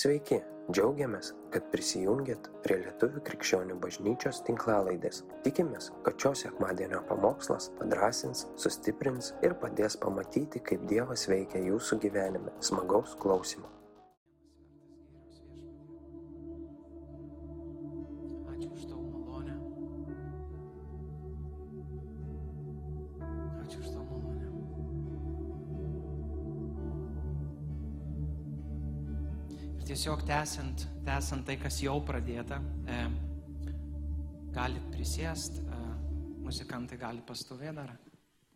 Sveiki, džiaugiamės, kad prisijungiat prie Lietuvų krikščionių bažnyčios tinklalaidės. Tikimės, kad šios sekmadienio pamokslas padrasins, sustiprins ir padės pamatyti, kaip Dievas veikia jūsų gyvenime. Smagaus klausimų. Tiesiog tęsiant, tęsiant tai, kas jau pradėta, e, galit prisėst, e, muzikantai gali pastovėti dar.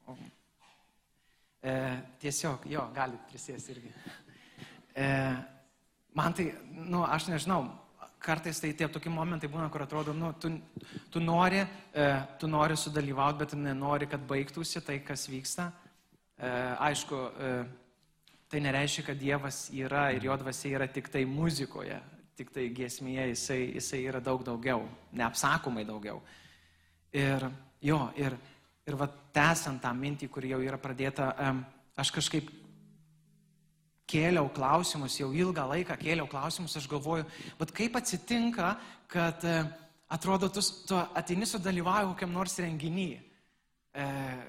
O, e, tiesiog, jo, galit prisėst irgi. E, man tai, nu, aš nežinau, kartais tai tie tokie momentai būna, kur atrodo, nu, tu, tu, nori, e, tu nori sudalyvauti, bet nenori, kad baigtųsi tai, kas vyksta. E, aišku, e, tai nereiškia, kad Dievas yra ir jo dvasia yra tik tai muzikoje, tik tai giesmėje, jisai, jisai yra daug daugiau, neapsakomai daugiau. Ir jo, ir, ir va, tęsiant tą mintį, kuri jau yra pradėta, aš kažkaip kėliau klausimus, jau ilgą laiką kėliau klausimus, aš galvoju, bet kaip atsitinka, kad e, atrodo, tu, tu ateini sudalyvauji kokiam nors renginį, e,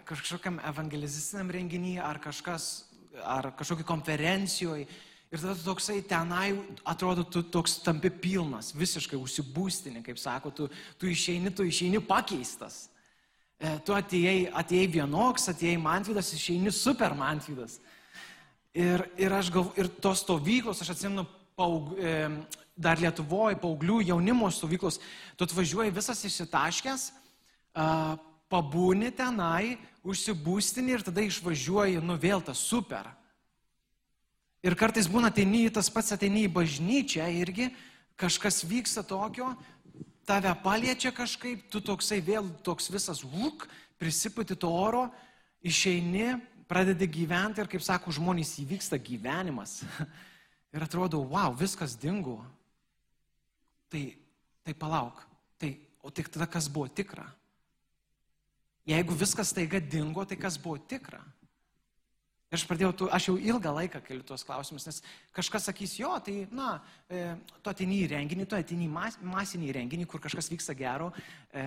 kažkokiam evangelizistiniam renginį ar kažkas, ar kažkokiai konferencijoje. Ir tada tu toksai tenai, atrodo, tu toks tampi pilnas, visiškai užsibūstinė, kaip sako, tu, tu išeini, tu išeini pakeistas. E, tu atėjai, atėjai vienoks, atėjai mantvydas, išeini super mantvydas. Ir, ir, galv, ir tos stovyklos, aš atsimenu, paug, e, dar Lietuvoje, paauglių jaunimo stovyklos, tu atvažiuoji visas išsitaškęs, pabūni tenai, užsibūstini ir tada išvažiuoji, nu vėl tas super. Ir kartais būna ateini, tas pats ateini į bažnyčią irgi, kažkas vyksta tokio, tave paliečia kažkaip, tu toksai vėl toks visas huk, prisiputi to oro, išeini, pradedi gyventi ir, kaip sako žmonės, įvyksta gyvenimas. Ir atrodo, wow, viskas dingo. Tai, tai palauk, tai, o tik tada kas buvo tikra? Jeigu viskas taiga dingo, tai kas buvo tikra? Ir aš pradėjau, tu, aš jau ilgą laiką keliu tuos klausimus, nes kažkas sakys, jo, tai, na, e, tu atini į renginį, tu atini į mas, masinį renginį, kur kažkas vyksta gero, e,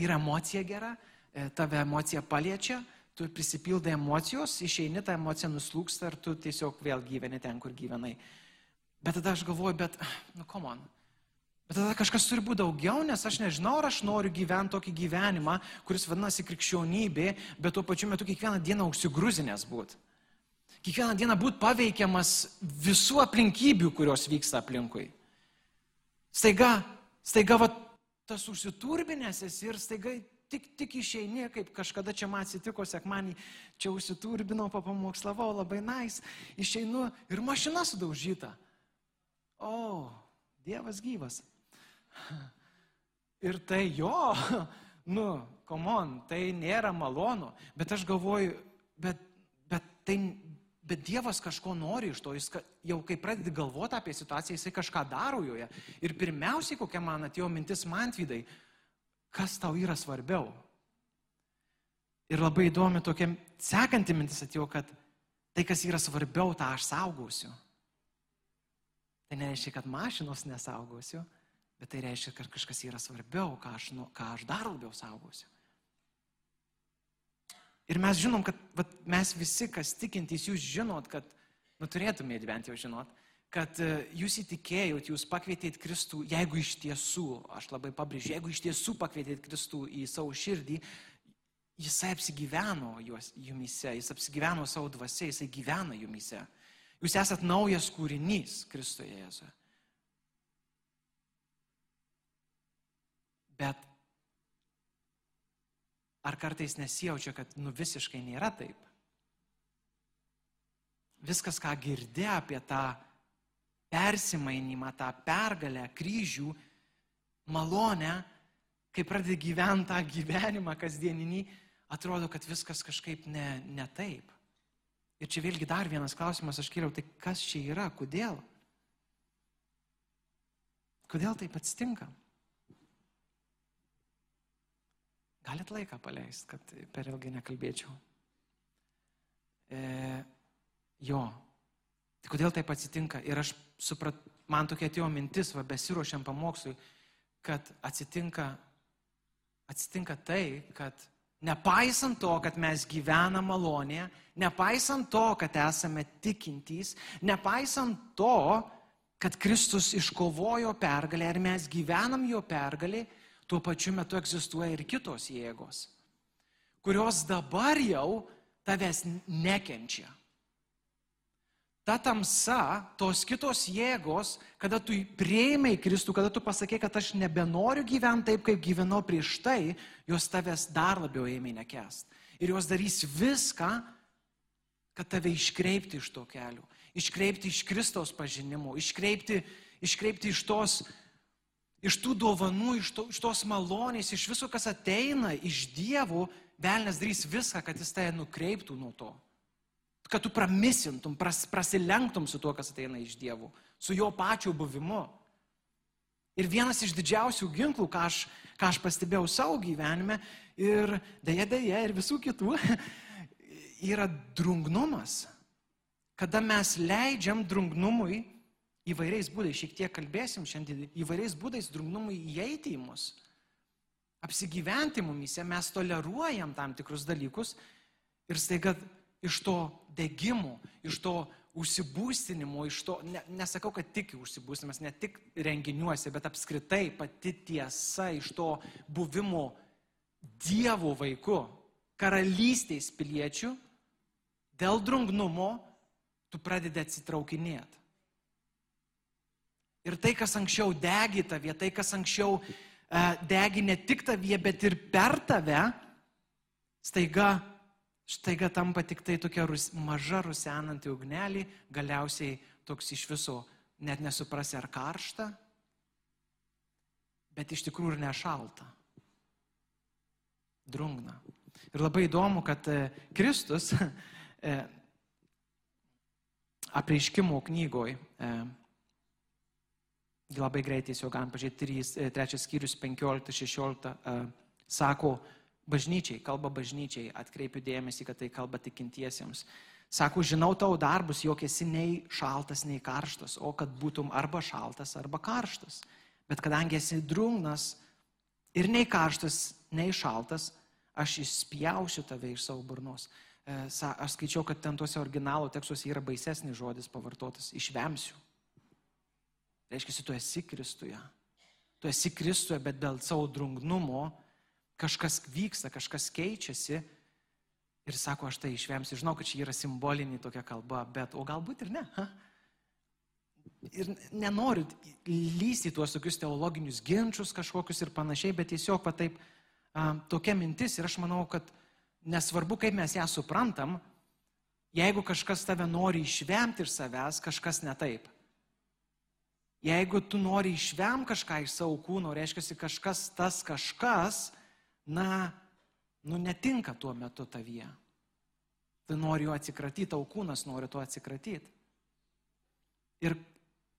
yra emocija gera, e, tave emocija paliečia, tu prisipildai emocijos, išeini, ta emocija nuslūksta ir tu tiesiog vėl gyveni ten, kur gyvenai. Bet tada aš galvoju, bet, nu, kom on. Bet tada kažkas turi būti daugiau, nes aš nežinau, ar aš noriu gyventi tokį gyvenimą, kuris vadinasi krikščionybė, bet tuo pačiu metu kiekvieną dieną užsigrūzinęs būti. Kiekvieną dieną būti paveikiamas visų aplinkybių, kurios vyksta aplinkui. Staiga, staiga, va, tas užsiturbinės esi ir staiga tik, tik išeini, kaip kažkada čia man atsitiko, sekmanį, čia užsiturbinau, papamokslavau, labai nais, nice, išeinu ir mašina sudaužyta. O, Dievas gyvas. Ir tai jo, nu, komon, tai nėra malonu, bet aš galvoju, bet, bet, tai, bet Dievas kažko nori iš to, jis jau kai pradedi galvoti apie situaciją, jisai kažką daro joje. Ir pirmiausiai, kokia man atėjo mintis man tvydai, kas tau yra svarbiau. Ir labai įdomi tokia sekanti mintis atėjo, kad tai, kas yra svarbiau, tą aš saugosiu. Tai nereiškia, kad mašinos nesaugosiu, bet tai reiškia, kad kažkas yra svarbiau, ką aš, nu, ką aš dar labiau saugosiu. Ir mes žinom, kad vat, mes visi, kas tikintys, jūs žinot, kad, nu turėtumėte bent jau žinot, kad e, jūs įtikėjot, jūs pakvietėt Kristų, jeigu iš tiesų, aš labai pabrėžiu, jeigu iš tiesų pakvietėt Kristų į savo širdį, jisai apsigyveno juos, jumise, jis apsigyveno savo dvasia, jisai gyvena jumise. Jūs esat naujas kūrinys Kristuje Jėzuje. Bet ar kartais nesijaučia, kad nu visiškai nėra taip? Viskas, ką girdė apie tą persimainymą, tą pergalę, kryžių, malonę, kai pradedi gyventi tą gyvenimą kasdieninį, atrodo, kad viskas kažkaip ne, ne taip. Ir čia vėlgi dar vienas klausimas, aš kėliau, tai kas čia yra, kodėl? Kodėl taip atsitinka? Galit laiką paleisti, kad per ilgai nekalbėčiau. E, jo, Tai kodėl taip atsitinka? Ir aš suprat, man tokia atėjo mintis, va besiruošiam pamokslui, kad atsitinka, atsitinka tai, kad nepaisant to, kad mes gyvename malonėje, nepaisant to, kad esame tikintys, nepaisant to, kad Kristus iškovojo pergalę ir mes gyvenam jo pergalį, tuo pačiu metu egzistuoja ir kitos jėgos, kurios dabar jau tavęs nekenčia ta tamsa, tos kitos jėgos, kada tu prieimai Kristų, kada tu pasakė, kad aš nebenoriu gyventi taip, kaip gyvenau prieš tai, jos tavęs dar labiau ėmė nekest. Ir jos darys viską, kad tave iškreipti iš to kelių, iškreipti iš Kristaus pažinimų, iškreipti, iškreipti iš tos, iš tų dovanų, iš, to, iš tos malonės, iš viso, kas ateina iš dievų, velnės darys viską, kad jis tave nukreiptų nuo to kad tu pramisintum, pras, prasilenktum su tuo, kas ateina iš dievų, su jo pačiu buvimu. Ir vienas iš didžiausių ginklų, ką aš, ką aš pastebėjau savo gyvenime ir dėja, dėja, ir visų kitų, yra drungnumas. Kada mes leidžiam drungnumui įvairiais būdais, šiek tiek kalbėsim šiandien, įvairiais būdais drungnumui įeiti į mus, apsigyventi mumise, mes toleruojam tam tikrus dalykus ir staiga iš to degimo, iš to užsibūstinimo, iš to, ne, nesakau, kad tik užsibūstinimas, ne tik renginiuose, bet apskritai pati tiesa iš to buvimo Dievo vaiku, karalystės piliečių, dėl drungnumo tu pradedi atsitraukinėti. Ir tai, kas anksčiau degi tavie, tai, kas anksčiau uh, degi ne tik tavie, bet ir per tave, staiga Štaiga tampa tik tai tokia rus, maža rusenanti ugnelį, galiausiai toks iš viso net nesuprasi ar karšta, bet iš tikrųjų ir nešalta. Drungna. Ir labai įdomu, kad e, Kristus e, apreiškimo knygoje, labai greitai jau galim pažiūrėti, 3 skyrius 15-16, sako, bažnyčiai, kalba bažnyčiai, atkreipiu dėmesį, kad tai kalba tikintiesiems. Sako, žinau tavo darbus, jog esi nei šaltas, nei karštas, o kad būtum arba šaltas, arba karštas. Bet kadangi esi drungnas ir nei karštas, nei šaltas, aš išspjausiu tave iš savo burnos. E, aš skaičiau, kad ten tuose originalo tekstuose yra baisesnis žodis pavartotas - išvemsiu. Reiškia, tu esi Kristuje. Tu esi Kristuje, bet dėl savo drungnumo kažkas vyksta, kažkas keičiasi ir sako, aš tai išvemsiu. Žinau, kad čia yra simbolinė tokia kalba, bet o galbūt ir ne. Ha? Ir nenoriu lysti tuos tokius teologinius ginčius kažkokius ir panašiai, bet tiesiog va taip a, tokia mintis ir aš manau, kad nesvarbu, kaip mes ją suprantam, jeigu kažkas tave nori išvemti iš savęs, kažkas ne taip. Jeigu tu nori išvem kažką iš savo kūno, reiškia, kažkas tas kažkas na, nu netinka tuo metu tavyje. Tu nori jo atsikratyti, tau kūnas nori to atsikratyti. Ir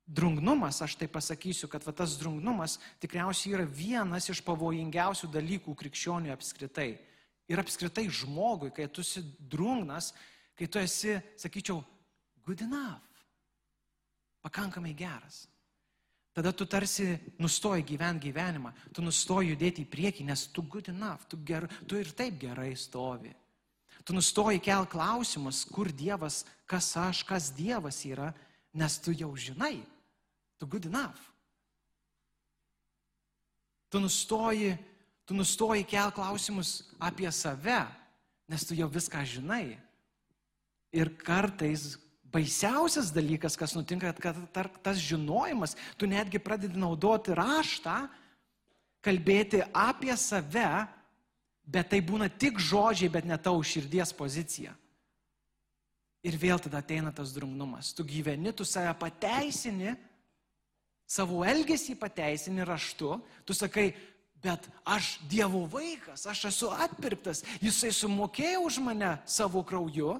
drungnumas, aš tai pasakysiu, kad va, tas drungnumas tikriausiai yra vienas iš pavojingiausių dalykų krikščionių apskritai. Ir apskritai žmogui, kai tu esi drungnas, kai tu esi, sakyčiau, good enough, pakankamai geras. Tada tu tarsi nustoji gyventi gyvenimą, tu nustoji judėti į priekį, nes tu good enough, tu, ger, tu ir taip gerai stovi. Tu nustoji kel klausimus, kur Dievas, kas aš, kas Dievas yra, nes tu jau žinai, tu good enough. Tu nustoji, tu nustoji kel klausimus apie save, nes tu jau viską žinai. Ir kartais baisiausias dalykas, kas nutinka, kad tas žinojimas, tu netgi pradedi naudoti raštą, kalbėti apie save, bet tai būna tik žodžiai, bet ne tau širdies pozicija. Ir vėl tada ateina tas drumnumas. Tu gyveni, tu save pateisini, savo elgesį pateisini raštu, tu sakai, bet aš Dievo vaikas, aš esu atpirktas, jisai sumokėjo už mane savo krauju,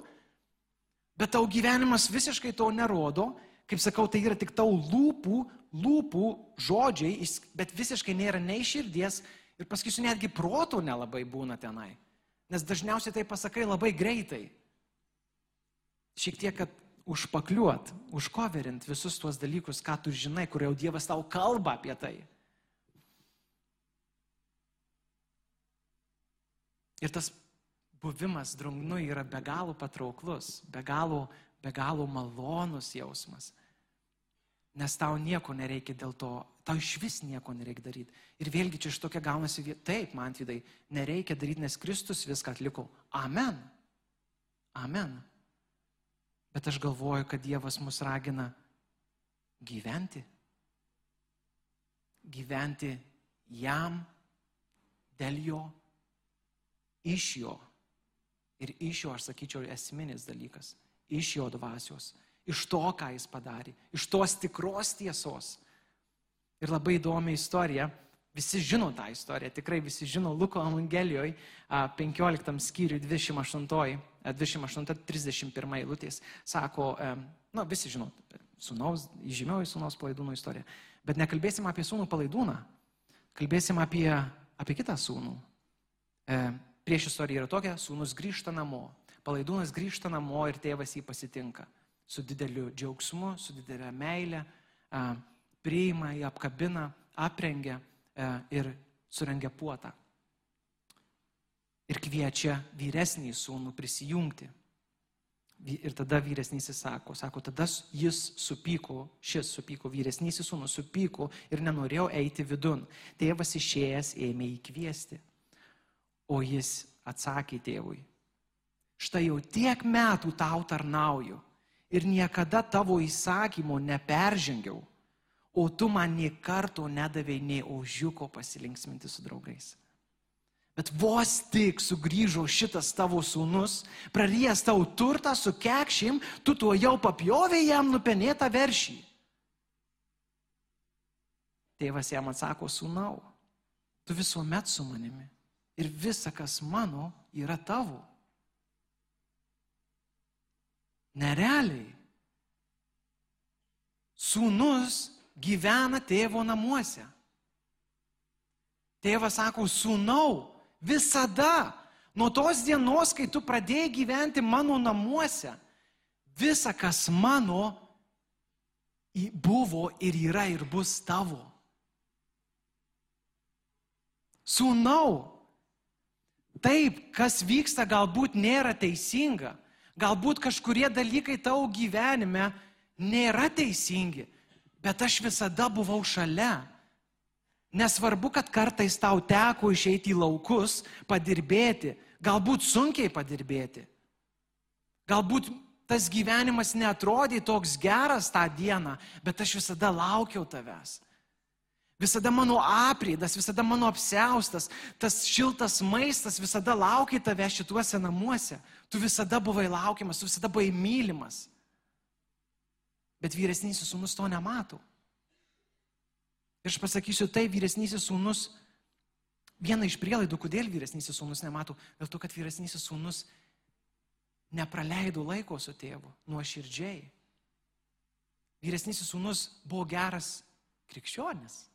Bet tau gyvenimas visiškai to nerodo. Kaip sakau, tai yra tik tau lūpų, lūpų žodžiai, bet visiškai nėra nei širdies ir pasakysiu, netgi proto nelabai būna tenai. Nes dažniausiai tai pasakai labai greitai. Šiek tiek, kad užpakliuot, užkoverint visus tuos dalykus, ką tu žinai, kur jau Dievas tau kalba apie tai. Ir tas buvimas drungnu yra be galo patrauklus, be galo, be galo malonus jausmas. Nes tau nieko nereikia dėl to, tau iš vis nieko nereikia daryti. Ir vėlgi čia iš tokia gaunasi, taip, man vidai, nereikia daryti, nes Kristus viską atliko. Amen. Amen. Bet aš galvoju, kad Dievas mus ragina gyventi. Gyventi jam, dėl jo, iš jo. Ir iš jo, aš sakyčiau, esminis dalykas. Iš jo dvasios. Iš to, ką jis padarė, iš tos tikros tiesos. Ir labai įdomi istorija, visi žino tą istoriją, tikrai visi žino Luko Evangelijoje 15 skyriui 28, 28-31 eilutės, sako, na visi žino, sunaus, įžymioji sunaus palaidūno istorija, bet nekalbėsim apie sūnų palaidūną, kalbėsim apie, apie kitą sūnų. Prieš istoriją yra tokia, sūnus grįžta namo, palaidūnas grįžta namo ir tėvas jį pasitinka su dideliu džiaugsmu, su didelė meilė, priima, jį apkabina, aprengia ir surengia puotą. Ir kviečia vyresnį sūnų prisijungti. Ir tada vyresnysis sako, sako, tada jis supyko, šis supyko, vyresnysis sūnus supyko ir nenorėjo eiti vidun. Tėvas išėjęs ėmė jį kviesti. O jis atsakė tėvui, štai jau tiek metų tau tarnauju ir niekada tavo įsakymo neperžengiau, o tu man nie karto nedavėjai nei ožiuko pasilinksminti su draugais. Bet vos tik sugrįžo šitas tavo sūnus, prarijęs tau turtą su kekšim, tu tuo jau papjovė jam nupenėtą veršį. Tėvas jam atsako, sūnau, tu visuomet su manimi ir visa, kas mano, yra tavo. Nerealiai. Sūnus gyvena tėvo namuose. Tėvas sako, sūnau, visada, nuo tos dienos, kai tu pradėjai gyventi mano namuose, visa, kas mano, buvo ir yra ir bus tavo. Sūnau, taip, kas vyksta, galbūt nėra teisinga, Galbūt kažkurie dalykai tavo gyvenime nėra teisingi, bet aš visada buvau šalia. Nesvarbu, kad kartais tau teko išeiti į laukus, padirbėti, galbūt sunkiai padirbėti. Galbūt tas gyvenimas netrodė toks geras tą dieną, bet aš visada laukiau tavęs. Visada mano aprėdas, visada mano apseustas, tas šiltas maistas visada laukia tave šituose namuose. Tu visada buvai laukiamas, tu visada buvai mylimas. Bet vyresnysis sūnus to nemato. Ir aš pasakysiu, tai vyresnysis sūnus, viena iš prielaidų, kodėl vyresnysis sūnus nemato, dėl to, kad vyresnysis sūnus nepraleido laiko su tėvu nuoširdžiai. Vyresnysis sūnus buvo geras krikščionis.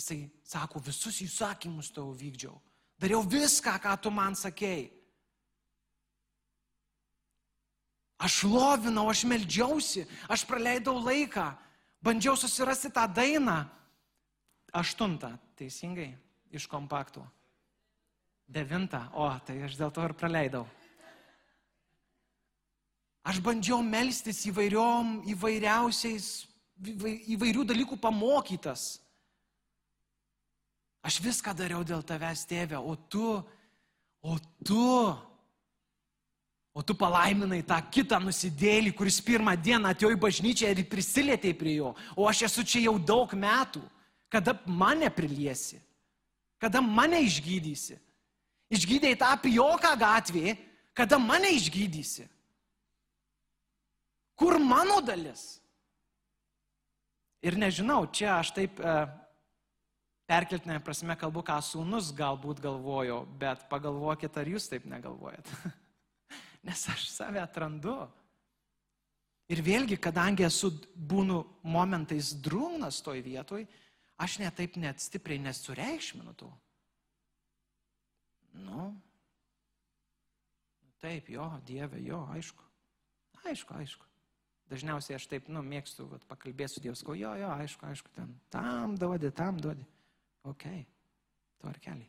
Jisai sako, visus įsakymus tau vykdžiau. Dariau viską, ką tu man sakėjai. Aš lovinau, aš meldžiausi, aš praleidau laiką, bandžiau susirasti tą dainą. Aštuntą, teisingai, iš kompaktų. Devintą, o, tai aš dėl to ir praleidau. Aš bandžiau melstis įvairiom, įvairiausiais, įvairių dalykų pamokytas. Aš viską dariau dėl tavęs, tėve, o tu, o tu, o tu palaiminai tą kitą nusidėlį, kuris pirmą dieną atėjo į bažnyčią ir prisilietė prie jo, o aš esu čia jau daug metų. Kada mane priliesi? Kada mane išgydysi? Išgydėjai tą pijoką gatvėje, kada mane išgydysi? Kur mano dalis? Ir nežinau, čia aš taip e, perkeltinė prasme kalbu, ką sūnus galbūt galvojo, bet pagalvokit, ar jūs taip negalvojat. Nes aš save atrandu. Ir vėlgi, kadangi esu būnu momentais drūnas toj vietoj, aš netaip net stipriai nesureikšminu to. Nu, taip, jo, Dieve, jo, aišku. aišku, aišku. Dažniausiai aš taip, nu, mėgstu, vat, pakalbėti su Dievas, ko, jo, jo, aišku, aišku, ten, tam duodi, tam duodi. Ok, tvarkeliai.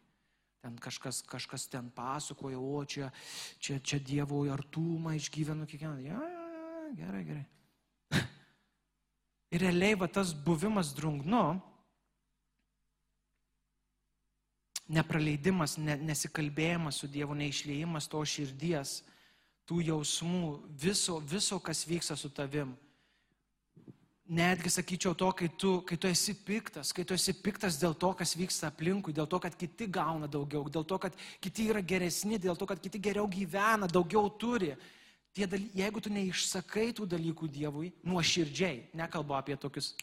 Ten kažkas, kažkas ten pasakoja, o čia, čia, čia Dievo artumą išgyvenu kiekvieną. Ja, ja, ja, gerai, gerai. Ir realiai va tas buvimas drungnu, nepraleidimas, ne, nesikalbėjimas su Dievu, neišlėjimas to širdies, tų jausmų, viso, viso, kas vyksta su tavim. Netgi sakyčiau to, kai tu, kai tu esi piktas, kai tu esi piktas dėl to, kas vyksta aplinkui, dėl to, kad kiti gauna daugiau, dėl to, kad kiti yra geresni, dėl to, kad kiti geriau gyvena, daugiau turi. Daly, jeigu tu neišsakai tų dalykų Dievui, nuoširdžiai, nekalbu apie tokius,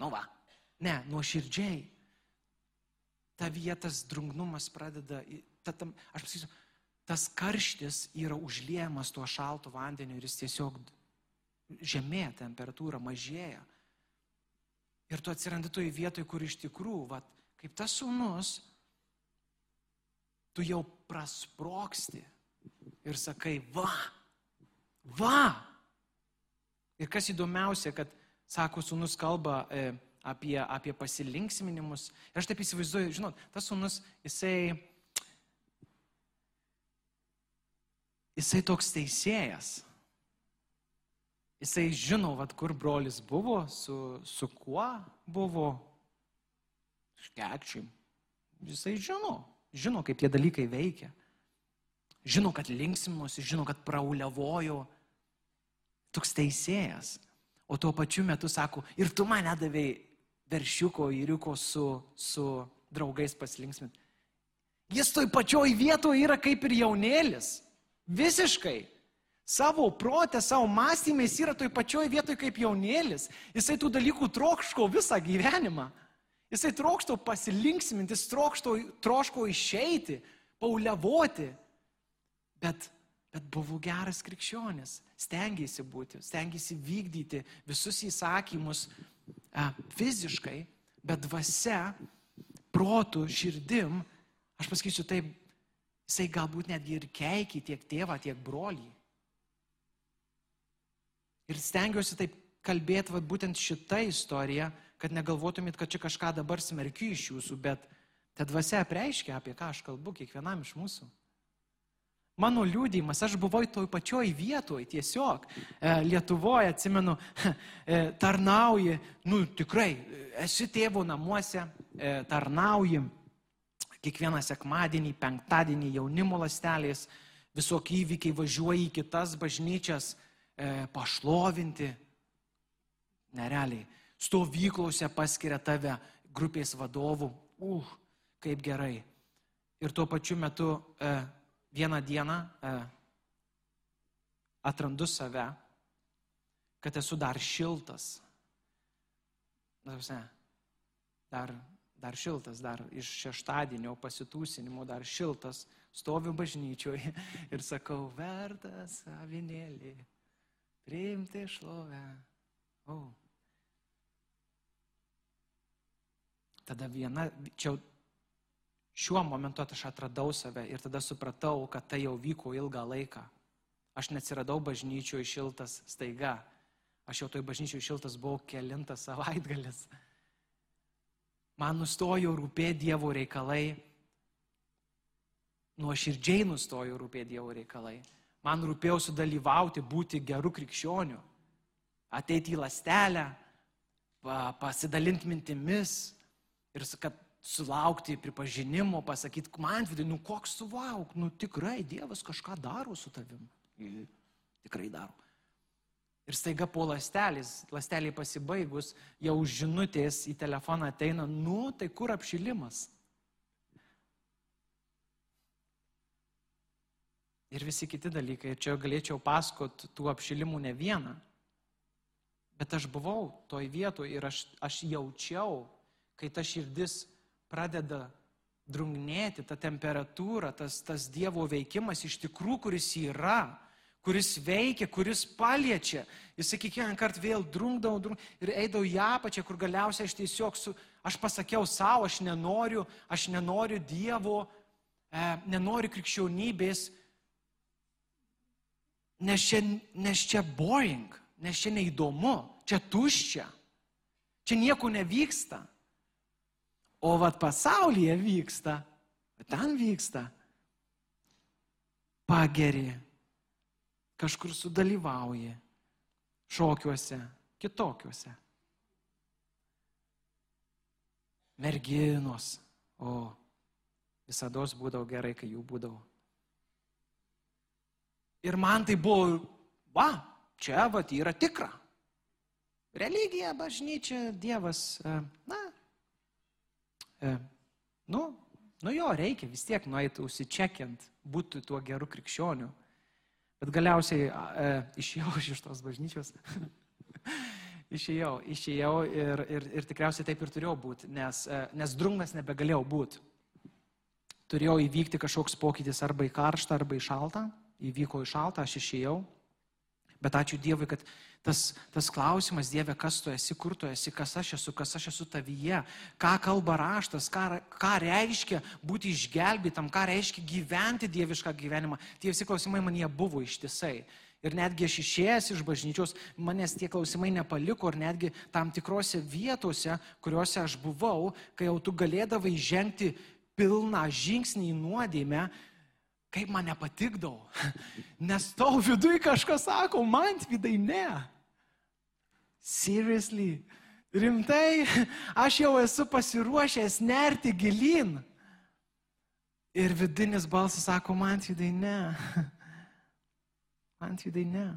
nu va, ne, nuoširdžiai, ta vietas drungnumas pradeda, ta, tam, aš pasakysiu, tas karštis yra užliejamas tuo šaltu vandeniu ir jis tiesiog žemėja temperatūra, mažėja. Ir tu atsirandi toje vietoje, kur iš tikrųjų, vat, kaip tas sūnus, tu jau prasproksti ir sakai, va, va. Ir kas įdomiausia, kad, sako, sūnus kalba e, apie, apie pasilinksminimus. Ir aš taip įsivaizduoju, žinot, tas sūnus, jisai jisai toks teisėjas. Jisai žino, vad, kur brolis buvo, su, su kuo buvo. Škekčiai. Jisai žino, žino, kaip tie dalykai veikia. Žino, kad linksimuosi, žino, kad prauliavojo. Toks teisėjas. O tuo pačiu metu sako, ir tu mane davėjai veršiuko įriuko su, su draugais pasilinksminti. Jis toj pačioj vietoje yra kaip ir jaunėlis. Visiškai. Savo protę, savo mąstymais yra toj pačioj vietoj kaip jaunėlis. Jisai tų dalykų trokško visą gyvenimą. Jisai trokšto pasilinksminti, jis trokšto, troško išeiti, pauliavoti. Bet, bet buvo geras krikščionis, stengiasi būti, stengiasi vykdyti visus įsakymus a, fiziškai, bet dvasia, protų, širdim, aš pasakysiu taip, Jisai galbūt netgi ir keikė tiek tėvą, tiek brolį. Ir stengiuosi taip kalbėti va, būtent šitą istoriją, kad negalvotumėt, kad čia kažką dabar smerkiu iš jūsų, bet ta dvasia apreiškia, apie ką aš kalbu kiekvienam iš mūsų. Mano liūdėjimas, aš buvau toj pačioj vietoj, tiesiog e, Lietuvoje, atsimenu, e, tarnauji, nu tikrai, esi tėvo namuose, e, tarnauji, kiekvieną sekmadienį, penktadienį jaunimo lastelės, visokie įvykiai važiuoja į kitas bažnyčias e, pašlovinti. Nerealiai. Stovyklose paskiria tave grupės vadovų. Uh, kaip gerai. Ir tuo pačiu metu e, vieną dieną e, atrandu save, kad esu dar šiltas. Dar dar šiltas, dar iš šeštadienio pasitūsinimo, dar šiltas, stoviu bažnyčioje ir sakau, vertas avinėlį, priimti šlovę. O. Tada viena, čia šiuo momentu aš atradau save ir tada supratau, kad tai jau vyko ilgą laiką. Aš neatsiradau bažnyčioje šiltas staiga. Aš jau toj bažnyčioje šiltas buvau kelintas savaitgalis man nustojo rūpėti Dievo reikalai, nuoširdžiai nustojo rūpėti Dievo reikalai. Man rūpėjo sudalyvauti, būti geru krikščioniu, ateiti į lastelę, pasidalinti mintimis ir kad sulaukti pripažinimo, pasakyti, man vidai, nu koks suvauk, nu tikrai Dievas kažką daro su tavim. Tikrai daro. Ir staiga po lastelis, lasteliai pasibaigus, jau žinutės į telefoną ateina, nu, tai kur apšilimas? Ir visi kiti dalykai. Ir čia galėčiau pasakot tų apšilimų ne vieną. Bet aš buvau toj vietoje ir aš, aš jaučiau, kai ta širdis pradeda drungnėti, ta temperatūra, tas, tas Dievo veikimas iš tikrųjų, kuris yra kuris veikia, kuris paliečia. Jis kiekvieną kartą vėl drungdavau drung, ir eidavau į apačią, kur galiausiai aš tiesiog su, aš pasakiau savo, aš nenoriu, aš nenoriu Dievo, e, nenoriu krikščionybės. Nes čia, nes čia boring, nes čia neįdomu, čia tuščia, čia nieko nevyksta. O vad pasaulyje vyksta, ten vyksta. Pageri, kažkur sudalyvauji, šokiuose, kitokiuose. Merginos, o visada būdavo gerai, kai jų būdavo. Ir man tai buvo, va, čia va, yra tikra. Religija, bažnyčia, Dievas, e, na, e, nu, nu jo, reikia vis tiek nueiti užsičekiant, būti tuo geru krikščioniu. Bet galiausiai e, išėjau iš tos bažnyčios. išėjau, išėjau ir, ir, ir tikriausiai taip ir turėjau būti, nes, e, nes drungnas nebegalėjau būti. Turėjo įvykti kažkoks pokytis arba į karštą, arba į šaltą. Įvyko į šaltą, aš išėjau. Bet ačiū Dievui, kad tas, tas klausimas, Dieve, kas tu esi, kur tu esi, kas aš esu, kas aš esu tavyje, ką kalba raštas, ką, ką reiškia būti išgelbėtam, ką reiškia gyventi dievišką gyvenimą. Tie visi klausimai man jie buvo ištisai. Ir netgi aš išėjęs iš bažnyčios, manęs tie klausimai nepaliko ir netgi tam tikrose vietose, kuriuose aš buvau, kai jau tu galėdavai žengti pilną žingsnį į nuodėmę, kaip man nepatikdavo. Nes tau viduje kažkas sako, man vidai ne. Seriously, rimtai, aš jau esu pasiruošęs nerti gilin. Ir vidinis balsas sako, man vidai ne. Man vidai ne.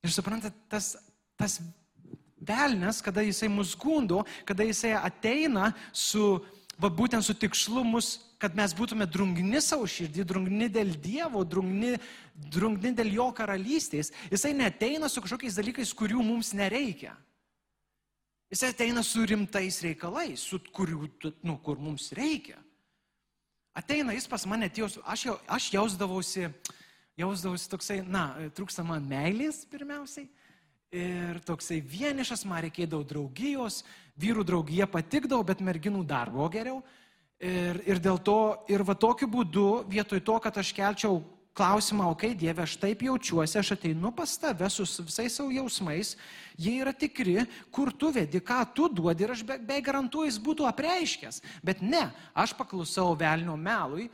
Ir suprantat, tas, tas velnes, kada jisai mus gundo, kada jisai ateina su va būtent su tikslu mus, kad mes būtume drungni savo širdį, drungni dėl Dievo, drungni, drungni dėl Jo karalystės. Jisai neteina su kažkokiais dalykais, kurių mums nereikia. Jisai ateina su rimtais reikalais, su kurių, nu, kur mums reikia. Ateina jis pas mane, atėjo, aš, jau, aš jausdavausi, jausdavausi toksai, na, trūksta man meilės pirmiausiai. Ir toksai vienišas, man reikėdavo draugijos, vyrų draugija patikdavo, bet merginų dar buvo geriau. Ir, ir dėl to, ir va tokiu būdu, vietoj to, kad aš kelčiau klausimą, okei, okay, Dieve, aš taip jaučiuosi, aš ateinu pas tave su visais savo jausmais, jie yra tikri, kur tu vedi, ką tu duodi ir aš be, be garantuoju, jis būtų apreiškęs. Bet ne, aš paklusau velnio melui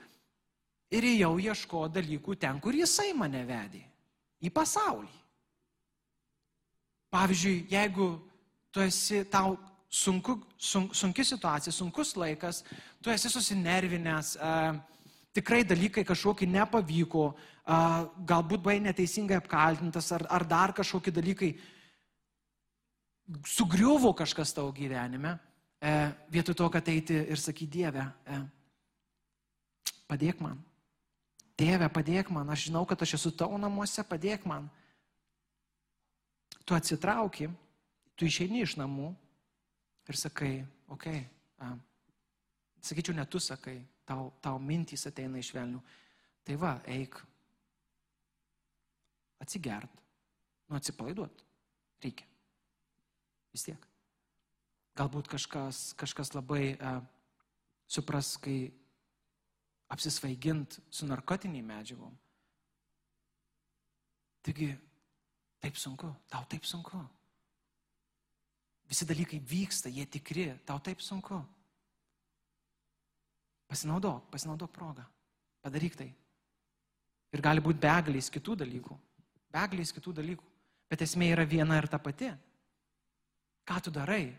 ir jau ieško dalykų ten, kur jisai mane vedė. Į pasaulį. Pavyzdžiui, jeigu tu esi, tau sunku, sun, sunki situacija, sunkus laikas, tu esi susinervinęs, uh, tikrai dalykai kažkokie nepavyko, uh, galbūt buvai neteisingai apkaltintas ar, ar dar kažkokie dalykai, sugriuvo kažkas tavo gyvenime, uh, vietoj to, kad eiti ir sakyti Dievę, uh, padėk man. Tėve, padėk man, aš žinau, kad aš esu tavo namuose, padėk man. Tu atsitrauki, tu išeini iš namų, ir sakai, okei, okay, sakyčiau, ne tu sakai, tau, tau mintys ateina iš velnių. Tai va, eik, atsigert, nu atsipalaiduot, reikia. Vis tiek. Galbūt kažkas, kažkas labai uh, supras, kai apsisvaigint su narkotiniai medžiagom. Taigi, taip sunku, tau taip sunku. Visi dalykai vyksta, jie tikri, tau taip sunku. Pasinaudok, pasinaudok progą. Padaryk tai. Ir gali būti begalės kitų dalykų. Begalės kitų dalykų. Bet esmė yra viena ir ta pati. Ką tu darai?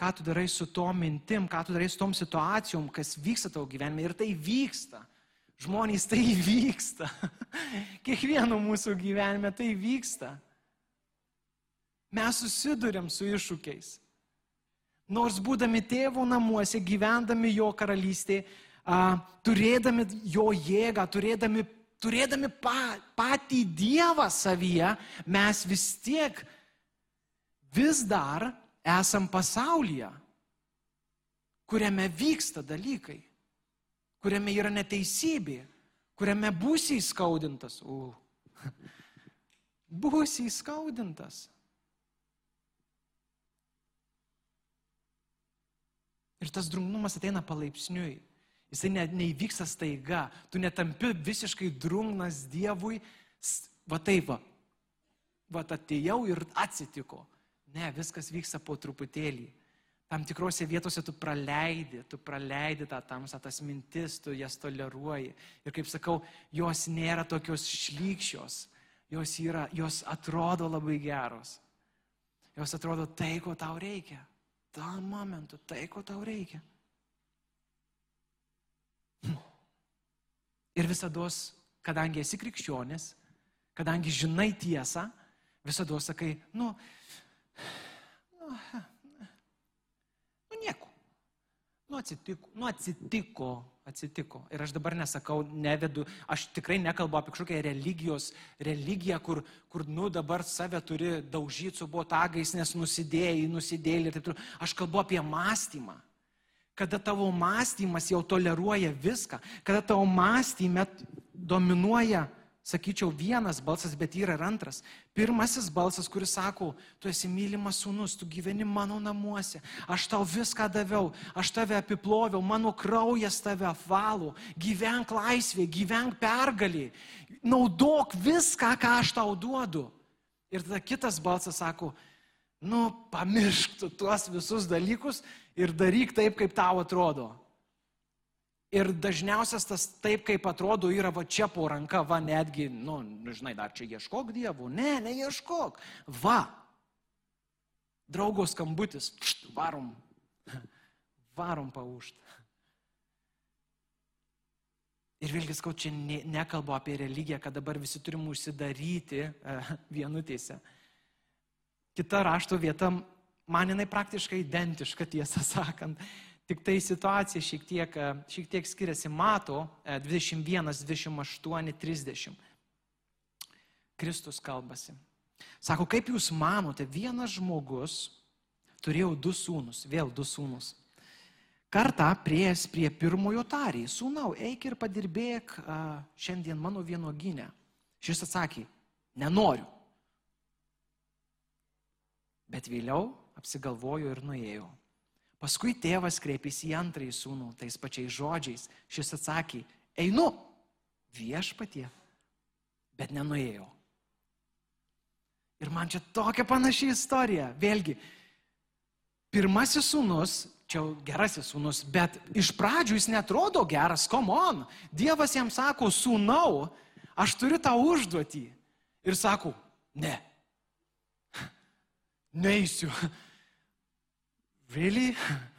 Ką tu darai su tom mintim, ką tu darai su tom situacijom, kas vyksta tavo gyvenime. Ir tai vyksta. Žmonės tai vyksta. Kiekvieno mūsų gyvenime tai vyksta. Mes susidurėm su iššūkiais. Nors būdami tėvo namuose, gyvendami jo karalystėje, turėdami jo jėgą, turėdami, turėdami pa, patį Dievą savyje, mes vis tiek vis dar esam pasaulyje, kuriame vyksta dalykai, kuriame yra neteisybė, kuriame būsi įskaudintas. U. Būsi įskaudintas. Ir tas drungnumas ateina palaipsniui. Jisai ne, neįvyksta staiga. Tu netampi visiškai drungnas Dievui. Va taip va. Va atėjau ir atsitiko. Ne, viskas vyksta po truputėlį. Tam tikrose vietose tu praleidi, tu praleidi tą tamsą, tas mintis, tu jas toleruoji. Ir kaip sakau, jos nėra tokios šlykščios, jos, yra, jos atrodo labai geros. Jos atrodo tai, ko tau reikia. Tam momentu, tai, ko tau reikia. Ir visada, kadangi esi krikščionis, kadangi žinai tiesą, visada sakai, nu, nu, nu nieko. Nu atsitiko, nu atsitiko, atsitiko. Ir aš dabar nesakau, nevedu, aš tikrai nekalbu apie kažkokią religijos, religiją, kur, kur nu dabar save turi daužyti su botagais, nes nusidėjai, nusidėjai ir taip toliau. Aš kalbu apie mąstymą kada tavo mąstymas jau toleruoja viską, kada tavo mąstymė dominuoja, sakyčiau, vienas balsas, bet yra ir antras. Pirmasis balsas, kuris sako, tu esi mylimas sūnus, tu gyveni mano namuose, aš tau viską daviau, aš tave apiploviau, mano kraujas tave apvalo, gyvenk laisvė, gyvenk pergalį, naudok viską, ką aš tau duodu. Ir tada kitas balsas sako, nu, pamiršk tu tuos visus dalykus ir daryk taip, kaip tau atrodo. Ir dažniausias tas taip, kaip atrodo, yra va čia po ranka, va netgi, nu, žinai, dar čia ieškok dievų. Ne, neieškok. Va. Draugos skambutis. Pšt, varom. Varom paušt. Ir vėlgi, skau, čia ne, nekalbu apie religiją, kad dabar visi turim užsidaryti e, vienutėse. Kita rašto vieta Man jinai praktiškai identiška, tiesą sakant. Tik tai situacija šiek tiek, e, šiek tiek skiriasi. Mato 21, 28, 30. Kristus kalbasi. Sako, kaip jūs manote, vienas žmogus turėjo du sūnus, vėl du sūnus. Kartą prieės prie pirmojo tarį, sūnau, eik ir padirbėk a, šiandien mano vienoginę. Šis atsakė, nenoriu. Bet vėliau apsigalvojo ir nuėjo. Paskui tėvas kreipėsi į antrąjį sūnų tais pačiais žodžiais. Šis atsakė, einu viešpatie, bet nenuėjau. Ir man čia tokia panaši istorija. Vėlgi, pirmasis sūnus, čia gerasis sūnus, bet iš pradžių jis netrodo geras, komon. Dievas jam sako, sūnau, aš turiu tą užduotį. Ir sako, ne, neįsiu. Really?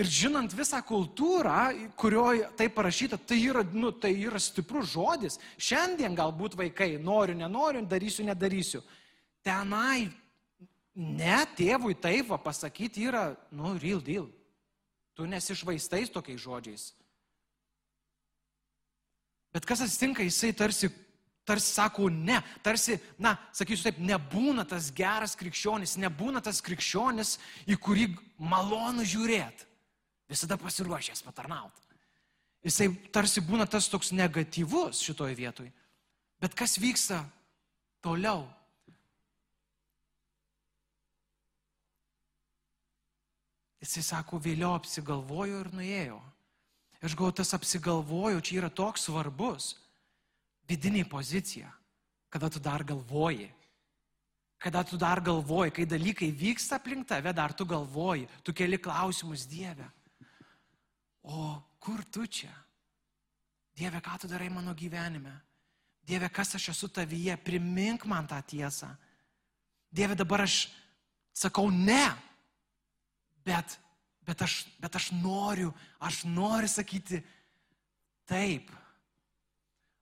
Ir žinant visą kultūrą, kurioje tai parašyta, tai yra, nu, tai yra stiprus žodis. Šiandien galbūt vaikai noriu, nenoriu, darysiu, nedarysiu. Tenai ne tėvui taip va pasakyti yra, nu, real deal. Tu nesišvaistais tokiais žodžiais. Bet kas atsitinka, jisai tarsi tarsi sako ne, tarsi, na, sakysiu taip, nebūna tas geras krikščionis, nebūna tas krikščionis, į kurį malonu žiūrėti, visada pasiruošęs patarnauti. Jisai tarsi būna tas toks negatyvus šitoje vietoje. Bet kas vyksta toliau? Jisai sako, vėliau apsigalvojo ir nuėjo. Aš galvoju, tas apsigalvojo čia yra toks svarbus vidinė pozicija, kada tu dar galvoji. Kada tu dar galvoji, kai dalykai vyksta aplink tave, dar tu galvoji, tu keli klausimus Dieve. O kur tu čia? Dieve, ką tu darai mano gyvenime? Dieve, kas aš esu tavyje, primink man tą tiesą. Dieve, dabar aš sakau ne, bet, bet, aš, bet aš noriu, aš noriu sakyti taip.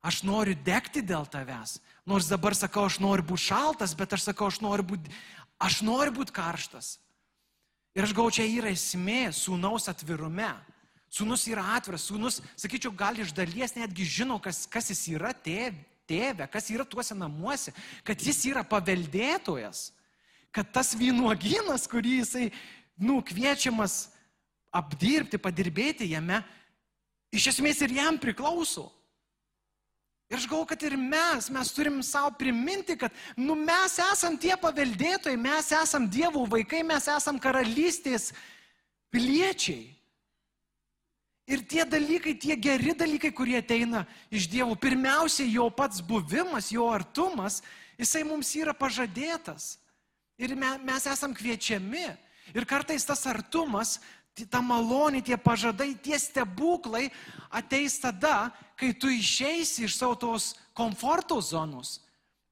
Aš noriu degti dėl tavęs. Nors dabar sakau, aš noriu būti šaltas, bet aš sakau, aš noriu būti, aš noriu būti karštas. Ir aš gau čia yra esmė sūnaus atvirume. Sūnus yra atviras, sūnus, sakyčiau, gal iš dalies netgi žino, kas, kas jis yra tėvė, kas yra tuose namuose, kad jis yra paveldėtojas, kad tas vynuogynas, kurį jisai, nu, kviečiamas apdirbti, padirbėti jame, iš esmės ir jam priklauso. Ir aš galvoju, kad ir mes, mes turim savo priminti, kad nu, mes esam tie paveldėtojai, mes esam dievų vaikai, mes esam karalystės piliečiai. Ir tie dalykai, tie geri dalykai, kurie ateina iš Dievo, pirmiausia, jo pats buvimas, jo artumas, jisai mums yra pažadėtas. Ir mes esam kviečiami. Ir kartais tas artumas, ta malonė, tie pažadai, tie stebuklai ateis tada, kai tu išeisi iš savo tos komforto zonos.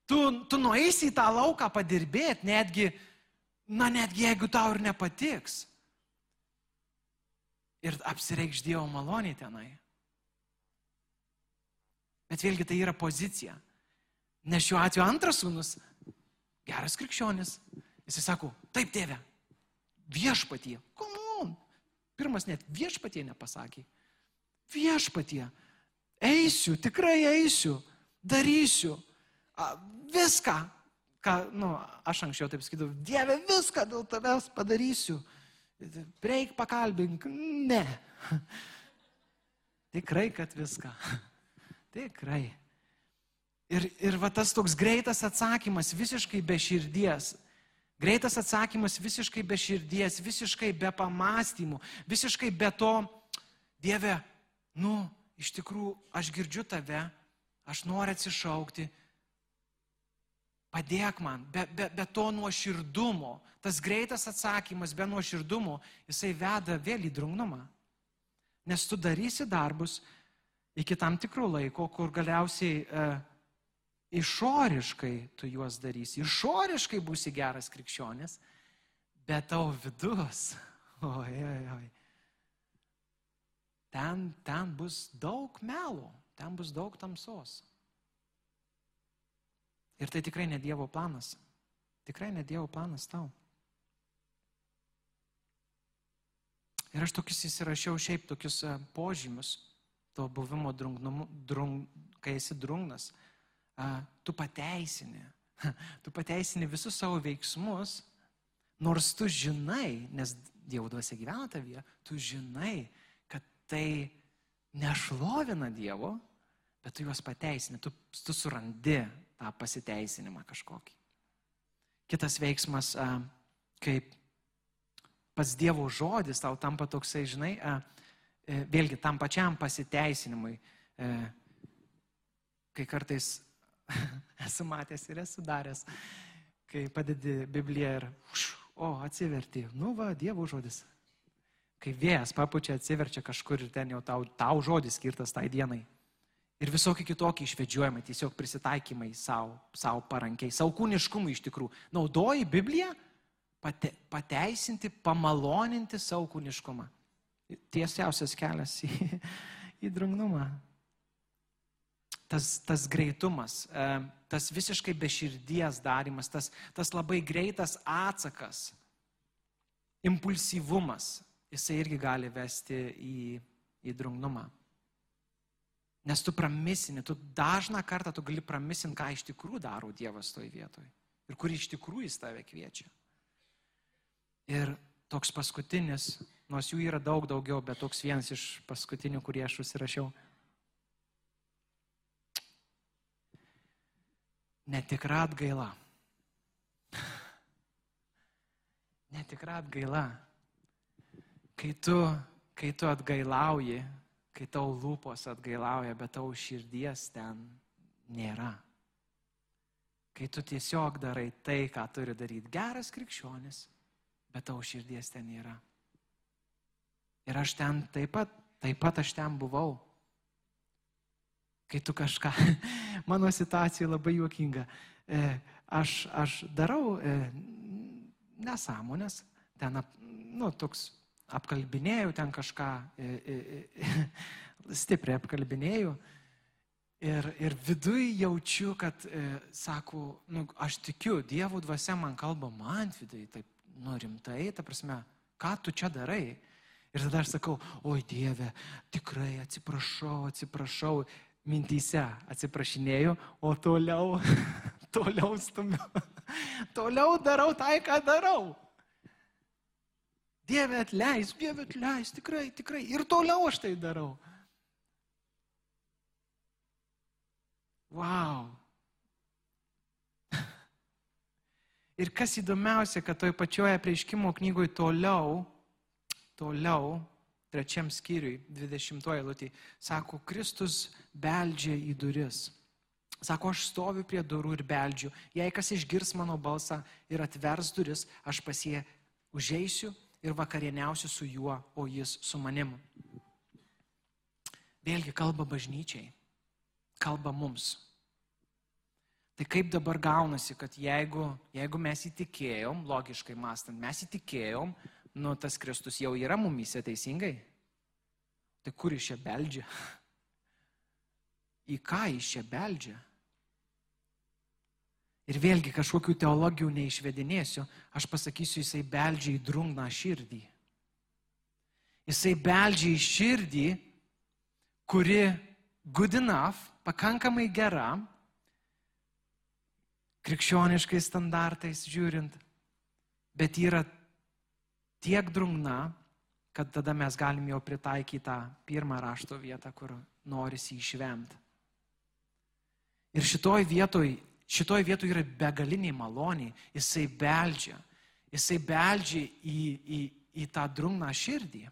Tu, tu nueisi į tą lauką padirbėti, netgi, na netgi jeigu tau ir nepatiks ir apsireikš Dievo malonė tenai. Bet vėlgi tai yra pozicija. Nes šiuo atveju antras sūnus, geras krikščionis, jisai sako, taip tėve, viešpatie, komon. Pirmas net viešpatie nepasakė. Viešpatie, eisiu, tikrai eisiu, darysiu. Viską, ką, nu, aš anksčiau taip sakydavau, Dieve, viską dėl tavęs padarysiu. Reik pakalbink. Ne. Tikrai, kad viską. Tikrai. Ir, ir va tas toks greitas atsakymas, visiškai be širdies. Greitas atsakymas visiškai be širdies, visiškai be pamastymų, visiškai be to, Dieve, nu, iš tikrųjų, aš girdžiu tave, aš noriu atsišaukti, Padėk man, be, be, be to nuoširdumo, tas greitas atsakymas be nuoširdumo, jisai veda vėl į drungnumą. Nes tu darysi darbus iki tam tikrų laiko, kur galiausiai e, išoriškai tu juos darysi, išoriškai būsi geras krikščionis, bet tavo vidus, oi, oi, oi, ten, ten bus daug melo, ten bus daug tamsos. Ir tai tikrai ne Dievo planas. Tikrai ne Dievo planas tau. Ir aš tokius įsirašiau šiaip tokius e, požymius to buvimo drungnumu, drung, kai esi drungnas. Tu pateisini. Tu pateisini visus savo veiksmus, nors tu žinai, nes Dievo dvasia gyvena tavyje, tu žinai, tai nešlovina Dievo, bet tu juos pateisini, tu, tu surandi tą pasiteisinimą kažkokį. Kitas veiksmas, kaip pats Dievo žodis tau tampa toksai, žinai, e, vėlgi tam pačiam pasiteisinimui, e, kai kartais esu matęs ir esu daręs, kai padedi Bibliją ir, o, atsiverti, nu va, Dievo žodis. Kai vėjas papučia, atsiverčia kažkur ir ten jau tau, tau žodis skirtas tai dienai ir visokie kitokie išvedžiojimai, tiesiog prisitaikymai savo, savo parankiai, savo kūniškumui iš tikrųjų. Naudoji Bibliją pate, pateisinti, pamaloninti savo kūniškumą. Tiesiausias kelias į, į drungnumą. Tas, tas greitumas, e, tas visiškai beširdies darimas, tas, tas labai greitas atsakas, impulsyvumas, jisai irgi gali vesti į, į drungnumą. Nes tu pramisini, tu dažną kartą tu gali pramisinti, ką iš tikrųjų daro Dievas toj vietoj. Ir kur iš tikrųjų jis tave kviečia. Ir toks paskutinis, nors jų yra daug daugiau, bet toks vienas iš paskutinių, kurį aš užsirašiau. Netikra atgaila. Netikra atgaila. Kai tu, kai tu atgailauji, kai tau lūpos atgailauja, bet tau širdies ten nėra. Kai tu tiesiog darai tai, ką turi daryti geras krikščionis, bet tau širdies ten nėra. Ir aš ten taip pat, taip pat aš ten buvau. Kai tu kažką, mano situacija labai juokinga. E, aš, aš darau e, nesąmonės, ten, nu, toks apkalbinėjau ten kažką, stipriai apkalbinėjau. Ir, ir viduj jaučiu, kad, e, sako, nu, aš tikiu, Dievo dvasia man kalba, man vidai, taip, nu rimtai, ta prasme, ką tu čia darai? Ir tada aš sakau, oi Dieve, tikrai atsiprašau, atsiprašau, mintyse atsiprašinėjau, o toliau, toliau stumiu, toliau darau tai, ką darau. Dieve atleis, Dieve atleis, tikrai, tikrai. Ir toliau aš tai darau. Wow. Ir kas įdomiausia, kad toj pačioje prieiškimo knygoje toliau, toliau trečiam skyriui, 20 eilutį, sako, Kristus beldžia į duris. Sako, aš stoviu prie durų ir beldžiu. Jei kas išgirs mano balsą ir atvers duris, aš pasie užeisiu ir vakarieniausiu su juo, o jis su manim. Vėlgi kalba bažnyčiai, kalba mums. Tai kaip dabar gaunasi, kad jeigu, jeigu mes įtikėjom, logiškai mąstant, mes įtikėjom, nu tas Kristus jau yra mumise teisingai, tai kur iš čia beldžia? Į ką iš čia beldžia? Ir vėlgi kažkokių teologijų neišvedinėsiu, aš pasakysiu, jisai beldžia į drungną širdį. Jisai beldžia į širdį, kuri good enough, pakankamai gera, krikščioniškais standartais žiūrint, bet yra tiek drungna, kad tada mes galim jau pritaikyti tą pirmą rašto vietą, kur norisi išvemti. Ir šitoj vietoj Šitoje vietoje yra begaliniai maloniai. Jisai beldžia. Jisai beldžia į, į, į tą drungną širdį.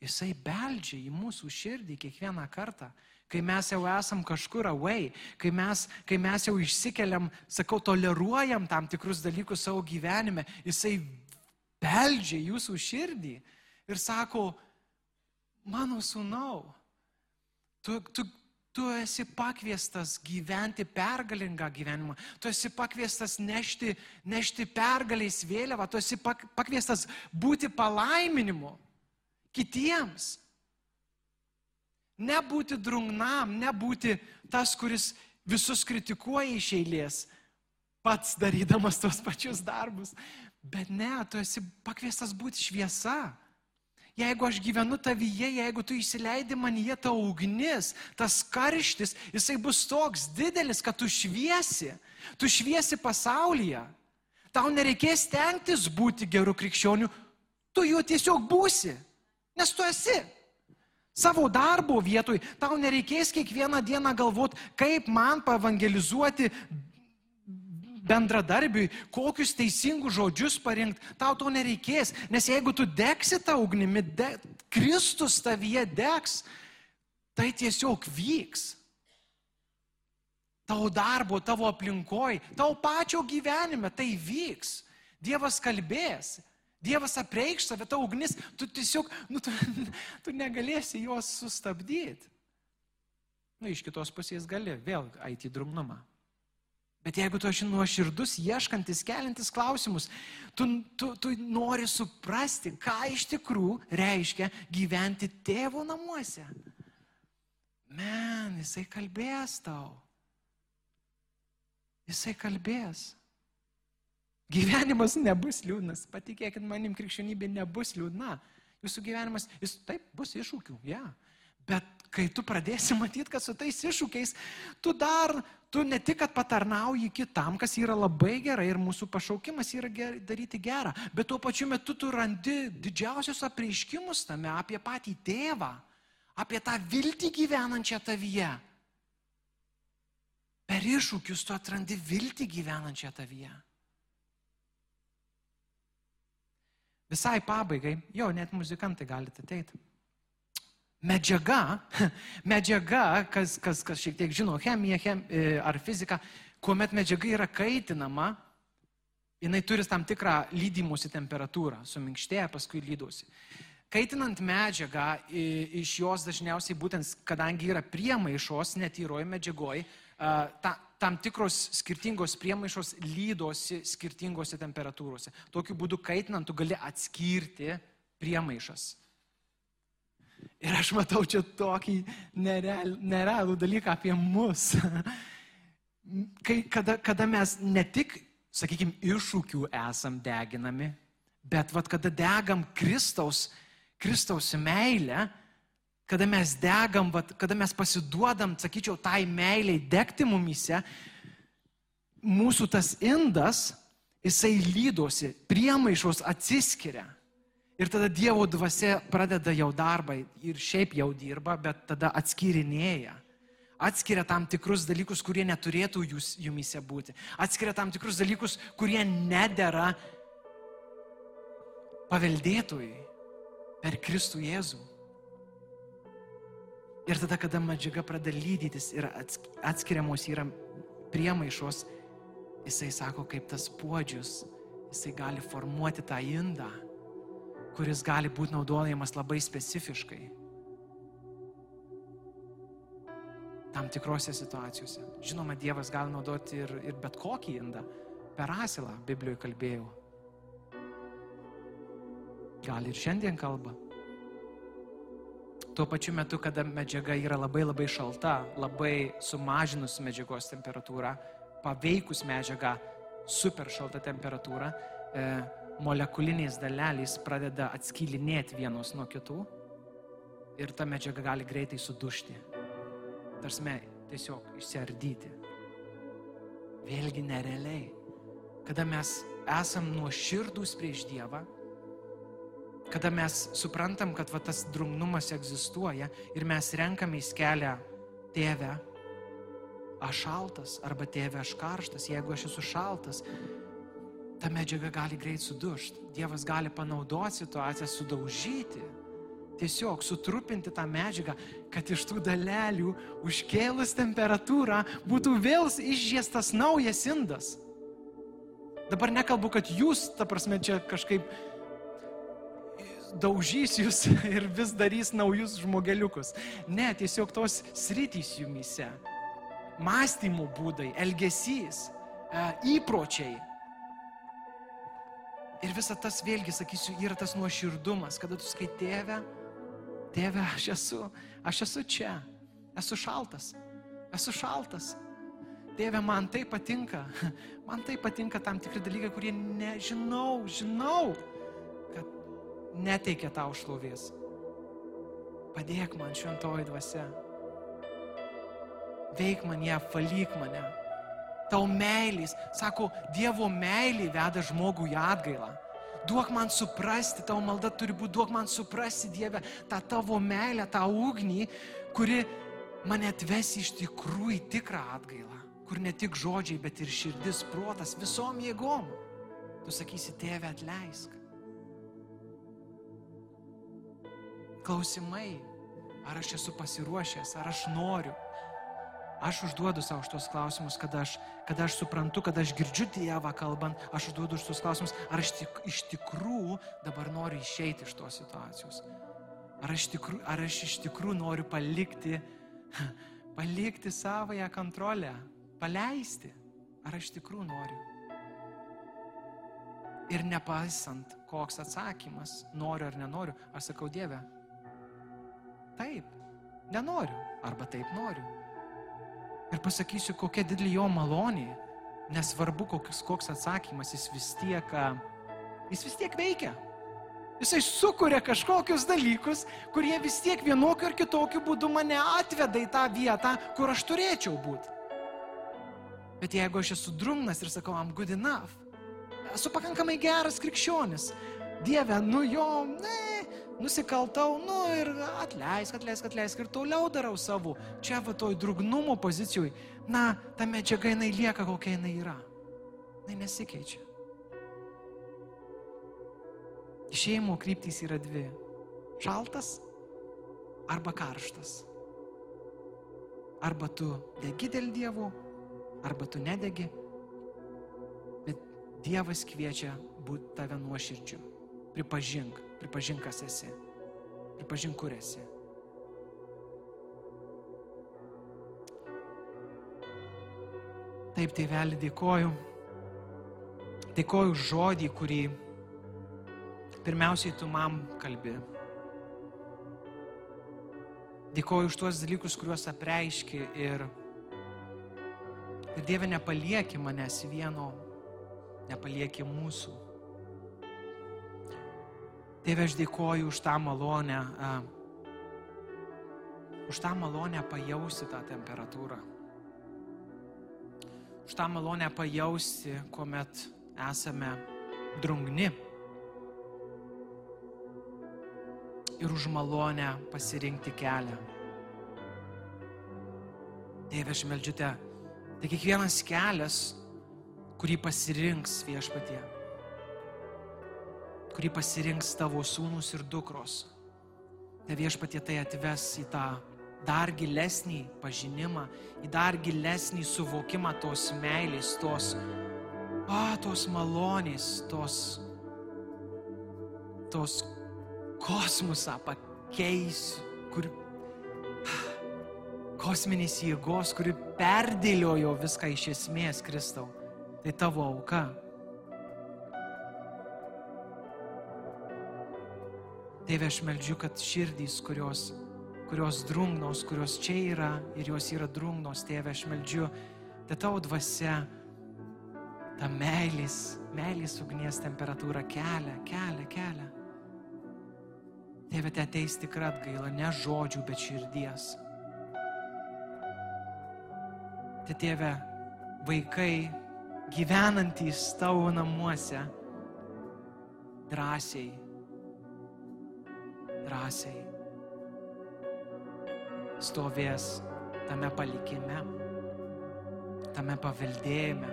Jisai beldžia į mūsų širdį kiekvieną kartą. Kai mes jau esam kažkur away, kai mes, kai mes jau išsikeliam, sakau, toleruojam tam tikrus dalykus savo gyvenime, jisai beldžia jūsų širdį ir sako, mano sūnau, tu, tu, Tu esi pakviestas gyventi pergalingą gyvenimą. Tu esi pakviestas nešti, nešti pergalės vėliavą. Tu esi pakviestas būti palaiminimu kitiems. Nebūti drungnam, nebūti tas, kuris visus kritikuoja iš eilės, pats darydamas tos pačius darbus. Bet ne, tu esi pakviestas būti šviesa. Jeigu aš gyvenu tavyje, jeigu tu įsileidi manyje ta ugnis, tas karštis, jisai bus toks didelis, kad tu šviesi. Tu šviesi pasaulyje. Tau nereikės stengtis būti geru krikščioniu, tu juo tiesiog būsi. Nes tu esi. Savo darbo vietoj tau nereikės kiekvieną dieną galvoti, kaip man pavangelizuoti bendradarbiui, kokius teisingus žodžius parinkti, tau to nereikės. Nes jeigu tu degsi tą ugnimi, de, Kristus tavyje degs, tai tiesiog vyks. Tavo darbo, tavo aplinkoj, tavo pačio gyvenime tai vyks. Dievas kalbės, Dievas apreikš save, ta ugnis, tu tiesiog, nu, tu, tu negalėsi jos sustabdyti. Na, nu, iš kitos pusės gali vėl eiti į drumnumą. Bet jeigu tu esi nuoširdus, ieškantis, keliantis klausimus, tu, tu, tu nori suprasti, ką iš tikrųjų reiškia gyventi tėvo namuose. Men, jisai kalbės tau. Jisai kalbės. Gyvenimas nebus liūdnas. Patikėkit manim, krikščionybė nebus liūdna. Jūsų gyvenimas, jis taip bus iššūkių, ja. Bet kai tu pradėsi matyti, kad su tais iššūkiais tu dar, tu ne tik, kad patarnauji kitam, kas yra labai gerai ir mūsų pašaukimas yra ger, daryti gerą, bet tuo pačiu metu tu randi didžiausius apreiškimus tame apie patį tėvą, apie tą viltį gyvenančią tavyje. Per iššūkius tu atrandi viltį gyvenančią tavyje. Visai pabaigai, jo, net muzikantai galite ateiti medžiaga, medžiaga, kas, kas, kas šiek tiek žino chemiją chem, e, ar fiziką, kuomet medžiaga yra kaitinama, jinai turi tam tikrą lydymosi temperatūrą, suminkštėja, paskui lydosi. Kaitinant medžiagą, iš jos dažniausiai būtent, kadangi yra priemaišos, netyroji medžiagoji, ta, tam tikros skirtingos priemaišos lydosi skirtingose temperatūrose. Tokiu būdu kaitinant tu gali atskirti priemaišas. Ir aš matau čia tokį nereal, nerealų dalyką apie mus. Kai, kada, kada mes ne tik, sakykime, iššūkių esam deginami, bet vat, kada degam Kristaus, Kristaus meilę, kada mes degam, vat, kada mes pasiduodam, sakyčiau, tai meiliai degti mumise, mūsų tas indas, jisai lydosi, priemaišos atsiskiria. Ir tada Dievo dvasia pradeda jau darbą ir šiaip jau dirba, bet tada atskirinėja. Atskiria tam tikrus dalykus, kurie neturėtų jūs, jumise būti. Atskiria tam tikrus dalykus, kurie nedėra paveldėtojui. per Kristų Jėzų. Ir tada, kada medžiaga pradeda lydytis ir atskiriamos yra priemaišos, jisai sako, kaip tas puodžius, jisai gali formuoti tą indą, kuris gali būti naudojamas labai specifiškai. Tam tikrose situacijose. Žinoma, Dievas gali naudoti ir, ir bet kokį indą. Per asilą Biblijoje kalbėjau. Gal ir šiandien kalba. Tuo pačiu metu, kada medžiaga yra labai labai šalta, labai sumažinus medžiagos temperatūrą, paveikus medžiagą super šalta temperatūra, e, molekuliniais dalelės pradeda atskylinėti vienos nuo kitų ir ta medžiaga gali greitai sudušti. Tarsime, tiesiog išsiardyti. Vėlgi nerealiai. Kada mes esam nuoširdus prieš Dievą, kada mes suprantam, kad va, tas drungnumas egzistuoja ir mes renkamės kelią tėvę, aš šaltas, arba tėvė, aš karštas, jeigu aš esu šaltas, ta medžiaga gali greit sudušti. Dievas gali panaudoti situaciją, sudaužyti, tiesiog sutrupinti tą medžiagą, kad iš tų dalelių užkėlus temperatūrą būtų vėl išžiestas naujas indas. Dabar nekalbu, kad jūs, ta prasme, čia kažkaip daužys jūs ir vis darys naujus žmogeliukus. Ne, tiesiog tos sritys jumise mąstymo būdai, elgesys, e, įpročiai. Ir visa tas vėlgi, sakysiu, yra tas nuoširdumas, kada tu skai tėvę, tėvę, aš esu, aš esu čia, esu šaltas, esu šaltas. Tėve, man tai patinka, man tai patinka tam tikri dalykai, kurie nežinau, žinau, kad neteikia tau šlovės. Padėk man šventoji dvasia veik mane, valyk mane. Tau meilės, sako, Dievo meilė veda žmogų į atgailą. Duok man suprasti, tavo malda turi būti, duok man suprasti, Dieve, tą tavo meilę, tą ugnį, kuri mane atves iš tikrųjų į tikrą atgailą, kur ne tik žodžiai, bet ir širdis, protas, visom jėgom. Tu sakysi, tėve, atleisk. Klausimai, ar aš esu pasiruošęs, ar aš noriu, Aš užduodu savo šitos klausimus, kada aš, kada aš suprantu, kada aš girdžiu Dievą kalbant, aš užduodu šitos klausimus, ar aš tik, iš tikrųjų dabar noriu išeiti iš tos situacijos. Ar aš, tikru, ar aš iš tikrųjų noriu palikti, palikti savoją kontrolę, paleisti. Ar aš tikrųjų noriu. Ir nepaisant, koks atsakymas, noriu ar nenoriu, aš sakau Dieve, taip, nenoriu, arba taip noriu ir pasakysiu, kokia didelė jo malonė, nesvarbu, koks, koks atsakymas, jis vis tiek, jis vis tiek veikia. Jisai sukuria kažkokius dalykus, kurie vis tiek vienokiu ar kitokiu būdu mane atveda į tą vietą, kur aš turėčiau būti. Bet jeigu aš esu drumnas ir sakau, I'm good enough, esu pakankamai geras krikščionis, Dieve, nu jo, ne, nusikaltau, nu ir atleisk, atleisk, atleisk ir toliau darau savo. Čia va toj drugnumo pozicijoje, na, ta medžiaga jinai lieka kokia jinai yra. Jinai nesikeičia. Išėjimo kryptys yra dvi. Šaltas arba karštas. Arba tu degi dėl dievų, arba tu nedegi. Bet Dievas kviečia būti tave nuoširdžiu. Pripažink, pripažink, kas esi. Pripažink, kur esi. Taip, tėvelį, dėkoju. Dėkoju už žodį, kurį pirmiausiai tu man kalbi. Dėkoju už tuos dalykus, kuriuos apreiški ir, ir Dieve nepalieki manęs vieno, nepalieki mūsų. Tėve, aš dėkoju už tą malonę, už tą malonę pajausti tą temperatūrą. Už tą malonę pajausti, kuomet esame drungni. Ir už malonę pasirinkti kelią. Tėve, aš meldžiu te, tai kiekvienas kelias, kurį pasirinks viešpatie kurį pasirinks tavo sūnus ir dukros. Te viešpatie tai atves į tą dar gilesnį pažinimą, į dar gilesnį suvokimą tos meilės, tos, a, tos malonės, tos, tos kosmosą pakeis, kur kosminės jėgos, kuri perdėliojo viską iš esmės Kristau. Tai tavo auka. Tėve, aš meldžiu, kad širdys, kurios, kurios drungnos, kurios čia yra ir jos yra drungnos, tėve, aš meldžiu, tai tavo dvasia, ta meilės, meilės ugnies temperatūra kelia, kelia, kelia. Tėve, te ateis tikra atgaila, ne žodžių, bet širdies. Tai tėve, vaikai gyvenantys tavo namuose drąsiai, drąsiai stovės tame palikime, tame paveldėjime.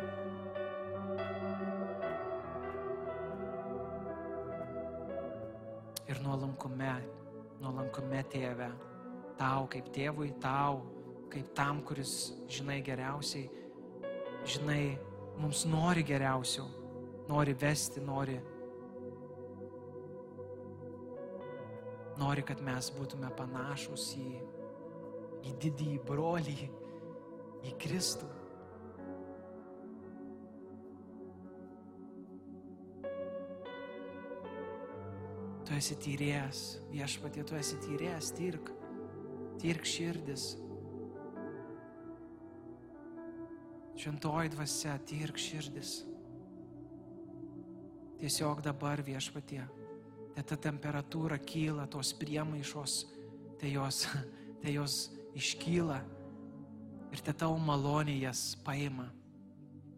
Ir nuolankume, nuolankume tėve, tau kaip tėvui, tau kaip tam, kuris žinai geriausiai, žinai, mums nori geriausio, nori vesti, nori, nori, kad mes būtume panašus į, į didįjį brolį, į Kristų. Tu esi tyrėjas, viešpatie, tu esi tyrėjas, tirk, tirk širdis. Šventoji dvasia, tirk širdis. Tiesiog dabar viešpatie, te ta temperatūra kyla, tos priemaišos, tai jos, tai jos iškyla ir te tau malonė jas paima,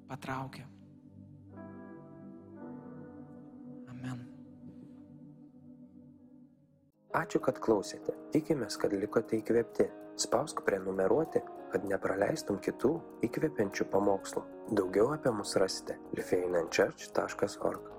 patraukia. Amen. Ačiū, kad klausėte. Tikimės, kad likote įkvėpti. Spausk prenumeruoti kad nepraleistum kitų įkvepiančių pamokslų. Daugiau apie mus rasite lifeinanchurch.org